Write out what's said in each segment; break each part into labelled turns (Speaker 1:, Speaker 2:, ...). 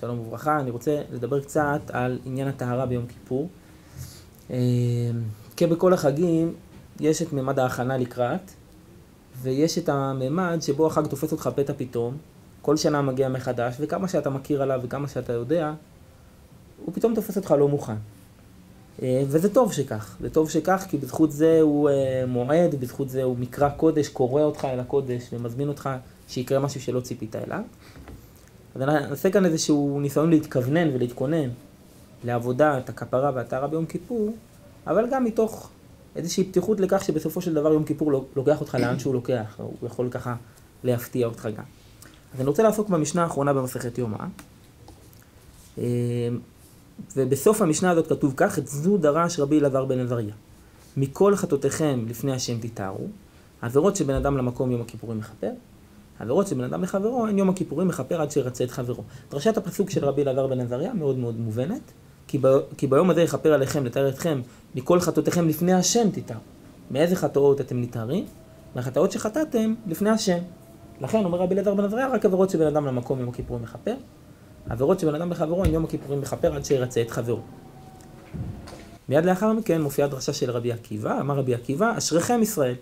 Speaker 1: שלום וברכה, אני רוצה לדבר קצת על עניין הטהרה ביום כיפור. אה, כבכל החגים, יש את ממד ההכנה לקראת, ויש את הממד שבו החג תופס אותך פתע פתאום, כל שנה מגיע מחדש, וכמה שאתה מכיר עליו וכמה שאתה יודע, הוא פתאום תופס אותך לא מוכן. אה, וזה טוב שכך, זה טוב שכך כי בזכות זה הוא אה, מועד, בזכות זה הוא מקרא קודש, קורא אותך אל הקודש ומזמין אותך שיקרה משהו שלא ציפית אליו. אז אני אעשה כאן איזשהו ניסיון להתכוונן ולהתכונן לעבודת הכפרה והטהרה ביום כיפור, אבל גם מתוך איזושהי פתיחות לכך שבסופו של דבר יום כיפור לוקח אותך לאן שהוא לוקח, הוא יכול ככה להפתיע אותך גם. אז אני רוצה לעסוק במשנה האחרונה במסכת יומא. אה, ובסוף המשנה הזאת כתוב כך, את זו דרש רבי אלעזר בן עזריה. מכל חטאותיכם לפני השם תתארו, עבירות שבן אדם למקום יום הכיפורים מכפר, עבירות שבן אדם לחברו, אין יום הכיפורים מכפר עד שירצה את חברו. דרשת הפסוק של רבי אלעזר בן עזריה מאוד מאוד מובנת, כי, ב, כי ביום הזה יכפר עליכם, לתאר אתכם, מכל חטאותיכם לפני השם תתארו. מאיזה חטאות אתם נתארים? מהחטאות שחטאתם לפני השם. לכן אומר רבי אלעזר בן עזריה, רק עבירות שבן אדם למקום יום הכיפורים מכפר, עבירות שבן אדם לחברו, אין יום הכיפורים מכפר עד שירצה את חברו. מיד לאחר מכן מופיעה דרשה של רבי עקיבא, אמר רבי עקיבא, אשריכם ישראל,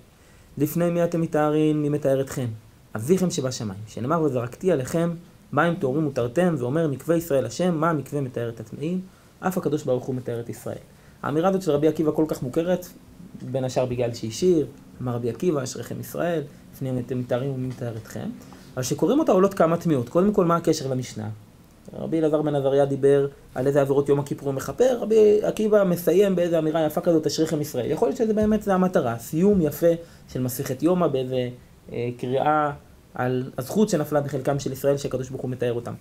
Speaker 1: לפני מי אתם מתארים, מי מתאר אתכם? אביכם שבשמיים, שנאמר וזרקתי עליכם מים טהורים ותרתם, ואומר מקווה ישראל השם, מה המקווה מתאר את הטמאים, אף הקדוש ברוך הוא מתאר את ישראל. האמירה הזאת של רבי עקיבא כל כך מוכרת, בין השאר בגלל שהשאיר, אמר רבי עקיבא, אשריכם ישראל, לפני אתם מתארים ומי מתאר אתכם. אבל כשקוראים אותה עולות כמה תמיהות. קודם כל, מה הקשר למשנה? רבי אלעזר בן עזריה דיבר על איזה עבירות יום הכיפור הוא מכפר, רבי עקיבא מסיים באיזה אמירה יפה כזאת, אשריכם ישראל. יכול להיות שזה באמת זה המטרה, סיום יפה של מסכת יומא באיזה קריאה על הזכות שנפלה בחלקם של ישראל שהקדוש ברוך הוא מתאר אותם.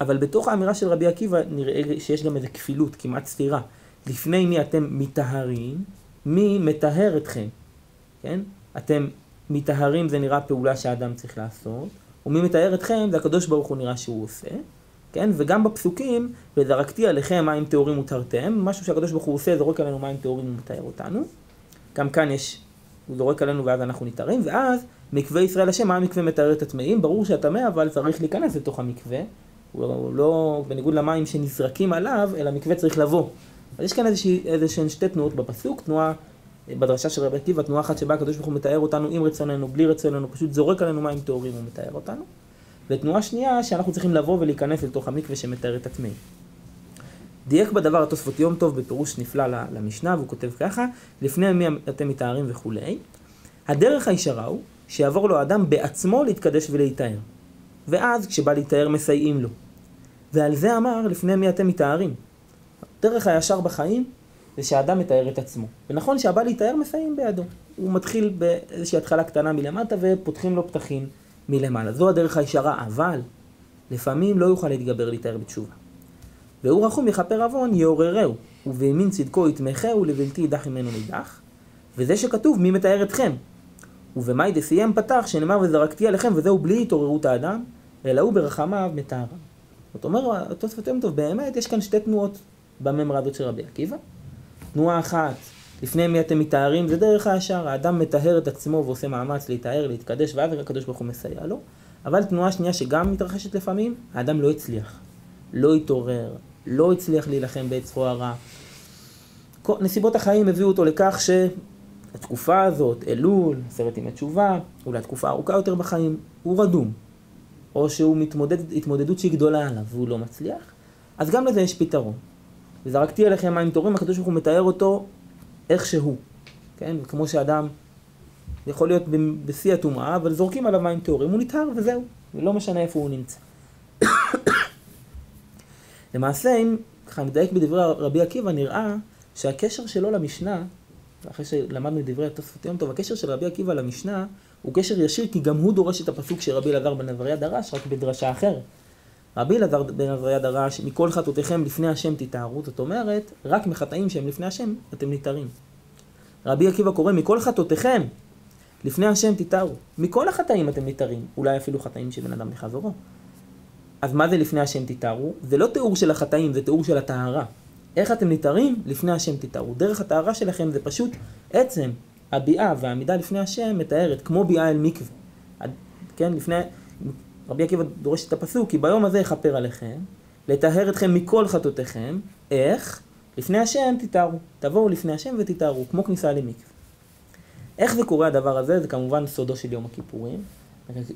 Speaker 1: אבל בתוך האמירה של רבי עקיבא נראה שיש גם איזה כפילות, כמעט סתירה. לפני מי אתם מטהרים, מי מטהר אתכם, כן? אתם מטהרים זה נראה פעולה שהאדם צריך לעשות, ומי מטהר אתכם זה הקדוש ברוך הוא נראה שהוא עושה. כן? וגם בפסוקים, וזרקתי עליכם מים טהורים ותרתם, משהו שהקדוש ברוך הוא עושה, זורק עלינו מים טהורים ומתאר אותנו. גם כאן יש, הוא זורק עלינו ואז אנחנו נתארים, ואז מקווה ישראל השם, מה המקווה מתאר את הטמאים? ברור שהטמא אבל צריך להיכנס לתוך המקווה, הוא לא, בניגוד למים שנזרקים עליו, אלא המקווה צריך לבוא. אז יש כאן איזשהן שתי תנועות בפסוק, תנועה בדרשה של רבי עקיבא, תנועה אחת שבה הקדוש ברוך הוא מתאר אותנו עם רצוננו, בלי רצוננו, פשוט זורק עלינו מים טהורים ומתאר אותנו. ותנועה שנייה שאנחנו צריכים לבוא ולהיכנס לתוך המקווה שמתאר את הטמאים. דייק בדבר התוספות יום טוב בפירוש נפלא למשנה, והוא כותב ככה, לפני מי אתם מתארים וכולי. הדרך הישרה הוא שיעבור לו האדם בעצמו להתקדש ולהיטהר. ואז כשבא להיטהר מסייעים לו. ועל זה אמר לפני מי אתם מתארים. דרך הישר בחיים זה שהאדם מתאר את עצמו. ונכון שהבא להיטהר מסייעים בידו. הוא מתחיל באיזושהי התחלה קטנה מלמטה ופותחים לו פתחים מלמעלה. זו הדרך הישרה, אבל לפעמים לא יוכל להתגבר להתאר בתשובה. והוא רחום יכפר עוון יעוררהו, ובימין צדקו יתמכהו לבלתי ידח ממנו נידח. וזה שכתוב מי מתאר אתכם. ובמאי דסיים פתח שנאמר וזרקתי עליכם וזהו בלי התעוררות האדם, אלא הוא ברחמיו מתארם. זאת אומרת, התוספות יום טוב, באמת יש כאן שתי תנועות בממרה הזאת של רבי עקיבא. תנועה אחת לפני מי אתם מתארים, זה דרך הישר, האדם מטהר את עצמו ועושה מאמץ להתאר, להתקדש, ואז הקדוש ברוך הוא מסייע לו. אבל תנועה שנייה שגם מתרחשת לפעמים, האדם לא הצליח, לא התעורר, לא הצליח להילחם זרוע הרע. נסיבות החיים הביאו אותו לכך שהתקופה הזאת, אלול, עשרת ימי תשובה, אולי תקופה ארוכה יותר בחיים, הוא רדום. או שהוא מתמודד התמודדות שהיא גדולה עליו והוא לא מצליח, אז גם לזה יש פתרון. וזרקתי עליכם מים טהורים, הקדוש ברוך הוא מתאר אותו איך שהוא, כן? כמו שאדם יכול להיות בשיא הטומאה, אבל זורקים עליו מים טהורים, הוא נטהר וזהו, ולא משנה איפה הוא נמצא. למעשה, אם ככה נדייק בדברי רבי עקיבא, נראה שהקשר שלו למשנה, אחרי שלמדנו את דברי התוספות יום טוב, הקשר של רבי עקיבא למשנה הוא קשר ישיר, כי גם הוא דורש את הפסוק שרבי אלעזר בן עזריה דרש, רק בדרשה אחרת. רבי אלעזר בן עזריה דרש, מכל חטאותיכם לפני השם תתארו, זאת אומרת, רק מחטאים שהם לפני השם אתם נתארים. רבי עקיבא קורא, מכל חטאותיכם לפני השם תתארו. מכל החטאים אתם נתארים, אולי אפילו חטאים של בן אדם לחברו. אז מה זה לפני השם תתארו? זה לא תיאור של החטאים, זה תיאור של הטהרה. איך אתם נתארים? לפני השם תתארו. דרך הטהרה שלכם זה פשוט עצם הביאה והעמידה לפני השם מתארת, כמו ביאה אל מקווה. כן, לפני, רבי עקיבא דורש את הפסוק, כי ביום הזה יכפר עליכם, לטהר אתכם מכל חטאותיכם, איך? לפני השם תתארו. תבואו לפני השם ותתארו, כמו כניסה למקווה. איך זה קורה הדבר הזה? זה כמובן סודו של יום הכיפורים.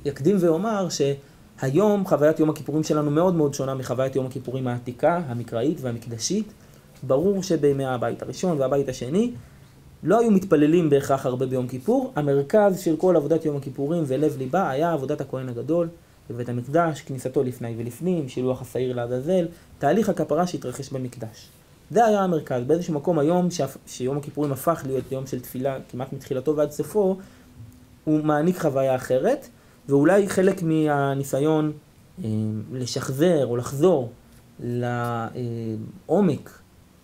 Speaker 1: יקדים ואומר שהיום חוויית יום הכיפורים שלנו מאוד מאוד שונה מחוויית יום הכיפורים העתיקה, המקראית והמקדשית. ברור שבימי הבית הראשון והבית השני לא היו מתפללים בהכרח הרבה ביום כיפור. המרכז של כל עבודת יום הכיפורים ולב ליבה היה עבודת הכהן הגדול בבית המקדש, כניסתו לפני ולפנים, שילוח השעיר לעזאזל, תהליך הכפרה שהתרחש במקדש. זה היה המרכז. באיזשהו מקום היום, שיום הכיפורים הפך להיות יום של תפילה כמעט מתחילתו ועד סופו, הוא מעניק חוויה אחרת, ואולי חלק מהניסיון אה, לשחזר או לחזור לעומק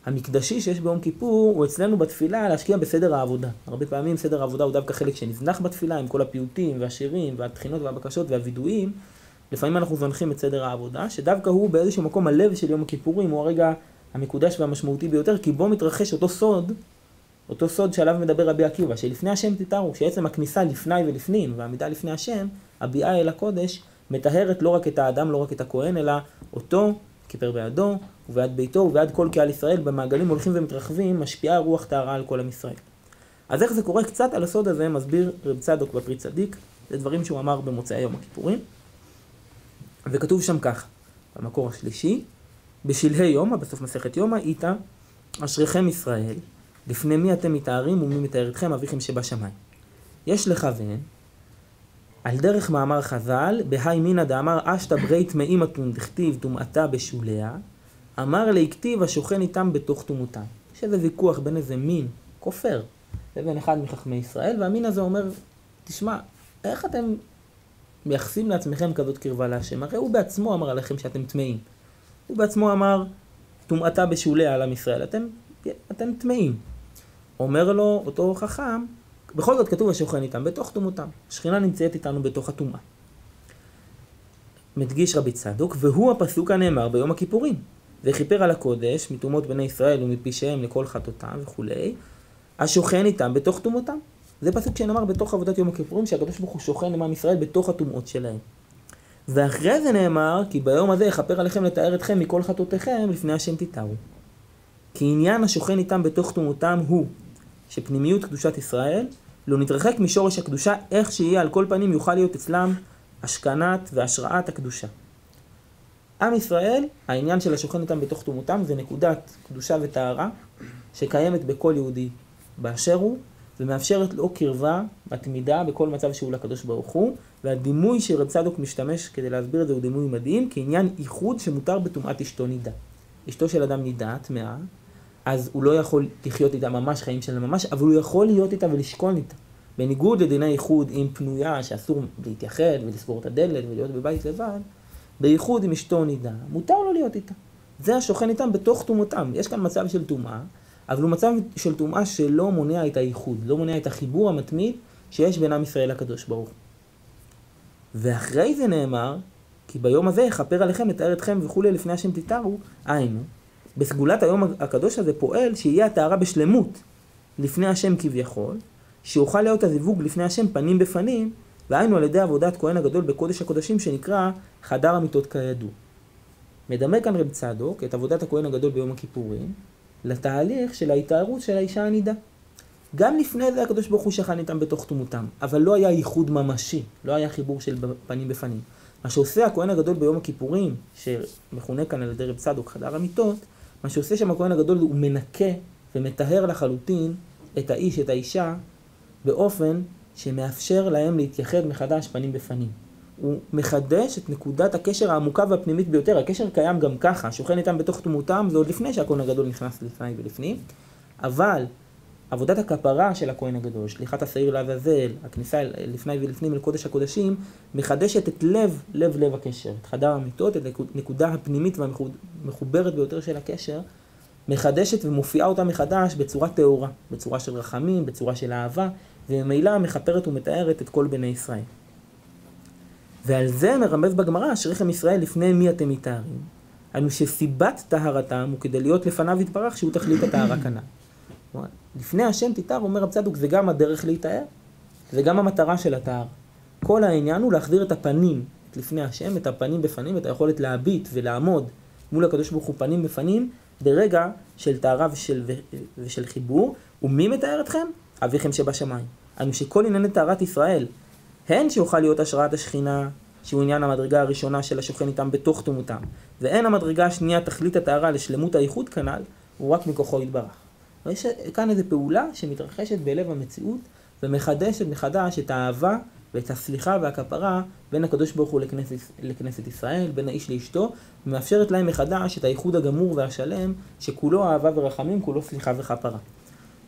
Speaker 1: המקדשי שיש ביום כיפור, הוא אצלנו בתפילה להשקיע בסדר העבודה. הרבה פעמים סדר העבודה הוא דווקא חלק שנזנח בתפילה, עם כל הפיוטים והשירים והתחינות והבקשות והווידואים. לפעמים אנחנו זונחים את סדר העבודה, שדווקא הוא באיזשהו מקום הלב של יום הכיפורים, הוא הרגע המקודש והמשמעותי ביותר, כי בו מתרחש אותו סוד, אותו סוד שעליו מדבר רבי עקיבא, שלפני השם תתארו, שעצם הכניסה לפני ולפנים, והעמידה לפני השם, הביאה אל הקודש, מטהרת לא רק את האדם, לא רק את הכהן, אלא אותו כיפר בידו, ובעד ביתו, ובעד כל קהל ישראל, במעגלים הולכים ומתרחבים, משפיעה רוח טהרה על כל עם ישראל. אז איך זה קורה? קצת על הסוד הזה מסביר רב צדוק בפרי צדיק, זה דברים שהוא אמר במוצאי יום הכיפורים. וכתוב שם כך, במקור השלישי, בשלהי יומא, בסוף מסכת יומא, איתה, אשריכם ישראל, לפני מי אתם מתארים ומי מתאר אתכם, אביכם שבשמיים. יש לכוון, על דרך מאמר חז"ל, בהאי מינא דאמר אשתא ברי טמאים אתון דכתיב טומאתה בשוליה, אמר להכתיב השוכן איתם בתוך טומאותם. יש איזה ויכוח בין איזה מין, כופר, לבין אחד מחכמי ישראל, והמין הזה אומר, תשמע, איך אתם מייחסים לעצמכם כזאת קרבה להשם? הרי הוא בעצמו אמר עליכם שאתם טמאים. הוא בעצמו אמר, טומאתה בשוליה על עם ישראל, אתם, אתם טמאים. אומר לו אותו חכם, בכל זאת כתוב השוכן איתם בתוך טומאותם. השכינה נמצאת איתנו בתוך הטומאה. מדגיש רבי צדוק, והוא הפסוק הנאמר ביום הכיפורים. וכיפר על הקודש מטומאות בני ישראל ומפשעיהם לכל חטאותם וכולי, השוכן איתם בתוך טומאותם. זה פסוק שנאמר בתוך עבודת יום הכיפורים, שהקדוש ברוך הוא שוכן עם עם ישראל בתוך הטומאות שלהם. ואחרי זה נאמר, כי ביום הזה יכפר עליכם לתאר אתכם מכל חטאותיכם לפני השם תתארו. כי עניין השוכן איתם בתוך טומאותם הוא, שפנימיות קדושת ישראל לא נתרחק משורש הקדושה, איך שיהיה על כל פנים יוכל להיות אצלם השכנת והשראת הקדושה. עם ישראל, העניין של השוכן איתם בתוך טומאותם זה נקודת קדושה וטהרה שקיימת בכל יהודי באשר הוא, ומאפשרת לו קרבה מתמידה בכל מצב שהוא לקדוש ברוך הוא, והדימוי שרב צדוק משתמש כדי להסביר את זה הוא דימוי מדהים, כעניין איחוד שמותר בטומאת אשתו נידה. אשתו של אדם נידה, טמאה, אז הוא לא יכול לחיות איתה ממש חיים של ממש, אבל הוא יכול להיות איתה ולשכון איתה. בניגוד לדיני איחוד עם פנויה שאסור להתייחד ולסגור את הדלת ולהיות בבית לבד, בייחוד עם אשתו נידה, מותר לו להיות איתה. זה השוכן איתם בתוך טומאתם. יש כאן מצב של טומאה, אבל הוא מצב של טומאה שלא מונע את הייחוד, לא מונע את החיבור המתמיד שיש בין עם ישראל לקדוש ברוך ואחרי זה נאמר, כי ביום הזה יכפר עליכם, לתאר אתכם וכולי לפני השם תתארו, היינו, בסגולת היום הקדוש הזה פועל שיהיה הטהרה בשלמות לפני השם כביכול, שיוכל להיות הזיווג לפני השם פנים בפנים, והיינו על ידי עבודת כהן הגדול בקודש הקודשים שנקרא חדר המיטות כידוע. מדמה כאן רב צדוק את עבודת הכהן הגדול ביום הכיפורים לתהליך של ההתארות של האישה הנידה. גם לפני זה הקדוש ברוך הוא שכן איתם בתוך תמותם, אבל לא היה ייחוד ממשי, לא היה חיבור של פנים בפנים. מה שעושה הכהן הגדול ביום הכיפורים, שמכונה כאן על ידי רב צדוק חדר המיטות, מה שעושה שם הכהן הגדול הוא מנקה ומטהר לחלוטין את האיש, את האישה, באופן שמאפשר להם להתייחד מחדש פנים בפנים. הוא מחדש את נקודת הקשר העמוקה והפנימית ביותר. הקשר קיים גם ככה, שוכן איתם בתוך תמותם, זה עוד לפני שהכהן הגדול נכנס לפני ולפנים, אבל עבודת הכפרה של הכהן הגדול, שליחת השעיר לעזאזל, הכניסה לפני ולפנים אל קודש הקודשים, מחדשת את לב, לב לב הקשר, את חדר המיטות, את הנקודה הפנימית והמחוברת ביותר של הקשר, מחדשת ומופיעה אותה מחדש בצורה טהורה, בצורה של רחמים, בצורה של אהבה, וממילא מכפרת ומתארת את כל בני ישראל. ועל זה מרמז בגמרא, אשריכם ישראל לפני מי אתם מתארים? היינו שסיבת טהרתם הוא כדי להיות לפניו יתברך שהוא תכלית הטהרה כנ"ל. לפני השם תתאר, אומר רב צדוק, זה גם הדרך להיטהר, זה גם המטרה של הטהר. כל העניין הוא להחזיר את הפנים, את לפני השם, את הפנים בפנים, את היכולת להביט ולעמוד מול הקדוש ברוך הוא פנים בפנים, ברגע של טהרה ושל, ושל חיבור. ומי מתאר אתכם? אביכם שבשמיים. אנו שכל ענייני טהרת ישראל, הן שיוכל להיות השראת השכינה, שהוא עניין המדרגה הראשונה של השוכן איתם בתוך תומותם, והן המדרגה השנייה, תכלית הטהרה לשלמות האיחוד כנ"ל, הוא רק מכוחו יתברך. ויש כאן איזו פעולה שמתרחשת בלב המציאות ומחדשת מחדש את האהבה ואת הסליחה והכפרה בין הקדוש ברוך הוא לכנסת, לכנסת ישראל, בין האיש לאשתו, ומאפשרת להם מחדש את האיחוד הגמור והשלם, שכולו אהבה ורחמים, כולו סליחה וכפרה.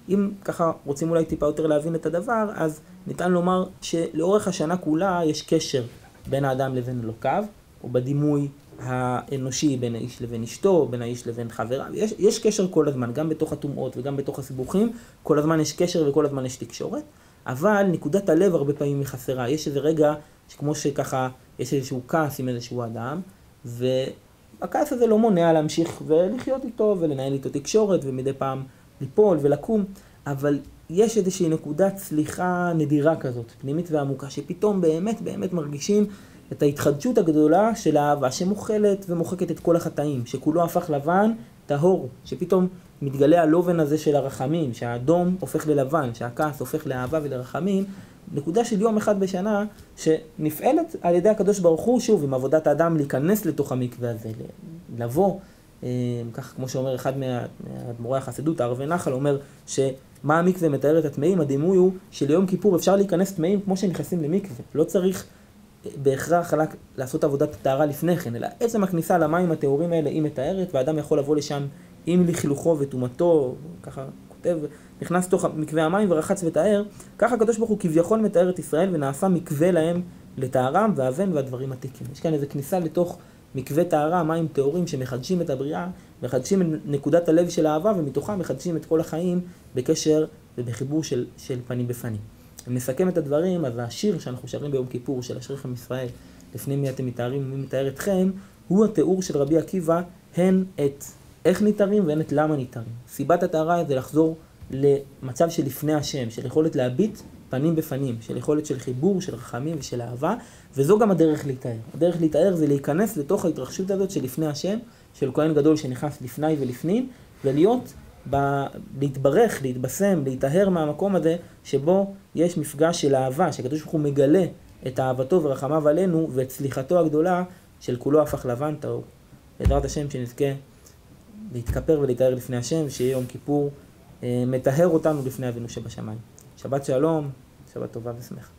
Speaker 1: אם ככה רוצים אולי טיפה יותר להבין את הדבר, אז ניתן לומר שלאורך השנה כולה יש קשר בין האדם לבין אלוקיו, או בדימוי האנושי בין האיש לבין אשתו, בין האיש לבין חבריו. יש, יש קשר כל הזמן, גם בתוך הטומאות וגם בתוך הסיבוכים, כל הזמן יש קשר וכל הזמן יש תקשורת, אבל נקודת הלב הרבה פעמים היא חסרה. יש איזה רגע שכמו שככה, יש איזשהו כעס עם איזשהו אדם, והכעס הזה לא מונע להמשיך ולחיות איתו ולנהל איתו תקשורת ומדי פעם ליפול ולקום, אבל יש איזושהי נקודת סליחה נדירה כזאת, פנימית ועמוקה, שפתאום באמת באמת מרגישים את ההתחדשות הגדולה של האהבה שמוכלת ומוחקת את כל החטאים, שכולו הפך לבן, טהור, שפתאום מתגלה הלובן הזה של הרחמים, שהאדום הופך ללבן, שהכעס הופך לאהבה ולרחמים, נקודה של יום אחד בשנה שנפעלת על ידי הקדוש ברוך הוא, שוב, עם עבודת האדם להיכנס לתוך המקווה הזה, לבוא, אה, כך כמו שאומר אחד מאדמו"רי החסידות, הערבי נחל, אומר שמה המקווה מתאר את הטמאים, הדימוי הוא שליום כיפור אפשר להיכנס טמאים כמו שנכנסים למקווה, לא צריך בהכרח רק לעשות עבודת טהרה לפני כן, אלא עצם הכניסה למים הטהורים האלה היא מתארת, ואדם יכול לבוא לשם עם לכלוכו וטומאתו, ככה כותב, נכנס לתוך מקווה המים ורחץ וטהר, ככה הקדוש ברוך הוא כביכול מתאר את ישראל ונעשה מקווה להם לטהרם והאבן והדברים עתיקים. יש כאן איזו כניסה לתוך מקווה טהרה, מים טהורים שמחדשים את הבריאה, מחדשים את נקודת הלב של האהבה ומתוכם מחדשים את כל החיים בקשר ובחיבור של, של פנים בפנים. אם נסכם את הדברים, אז השיר שאנחנו שרים ביום כיפור, של אשריכם ישראל, לפני מי אתם מתארים ומי מתאר אתכם, הוא התיאור של רבי עקיבא, הן את איך ניתרים והן את למה ניתרים. סיבת הטהרה זה לחזור למצב של לפני השם, של יכולת להביט פנים בפנים, של יכולת של חיבור, של רחמים ושל אהבה, וזו גם הדרך להיטהר. הדרך להיטהר זה להיכנס לתוך ההתרחשות הזאת של לפני השם, של כהן גדול שנכנס לפני ולפנים, ולהיות ב... להתברך, להתבשם, להיטהר מהמקום הזה שבו יש מפגש של אהבה, שהקדוש ברוך הוא מגלה את אהבתו ורחמיו עלינו ואת סליחתו הגדולה של כולו הפך לבן טהור. בעזרת השם שנזכה להתכפר ולהיטהר לפני השם, שיהיה יום כיפור אה, מטהר אותנו לפני אבינו שבשמיים. שבת שלום, שבת טובה ושמחה.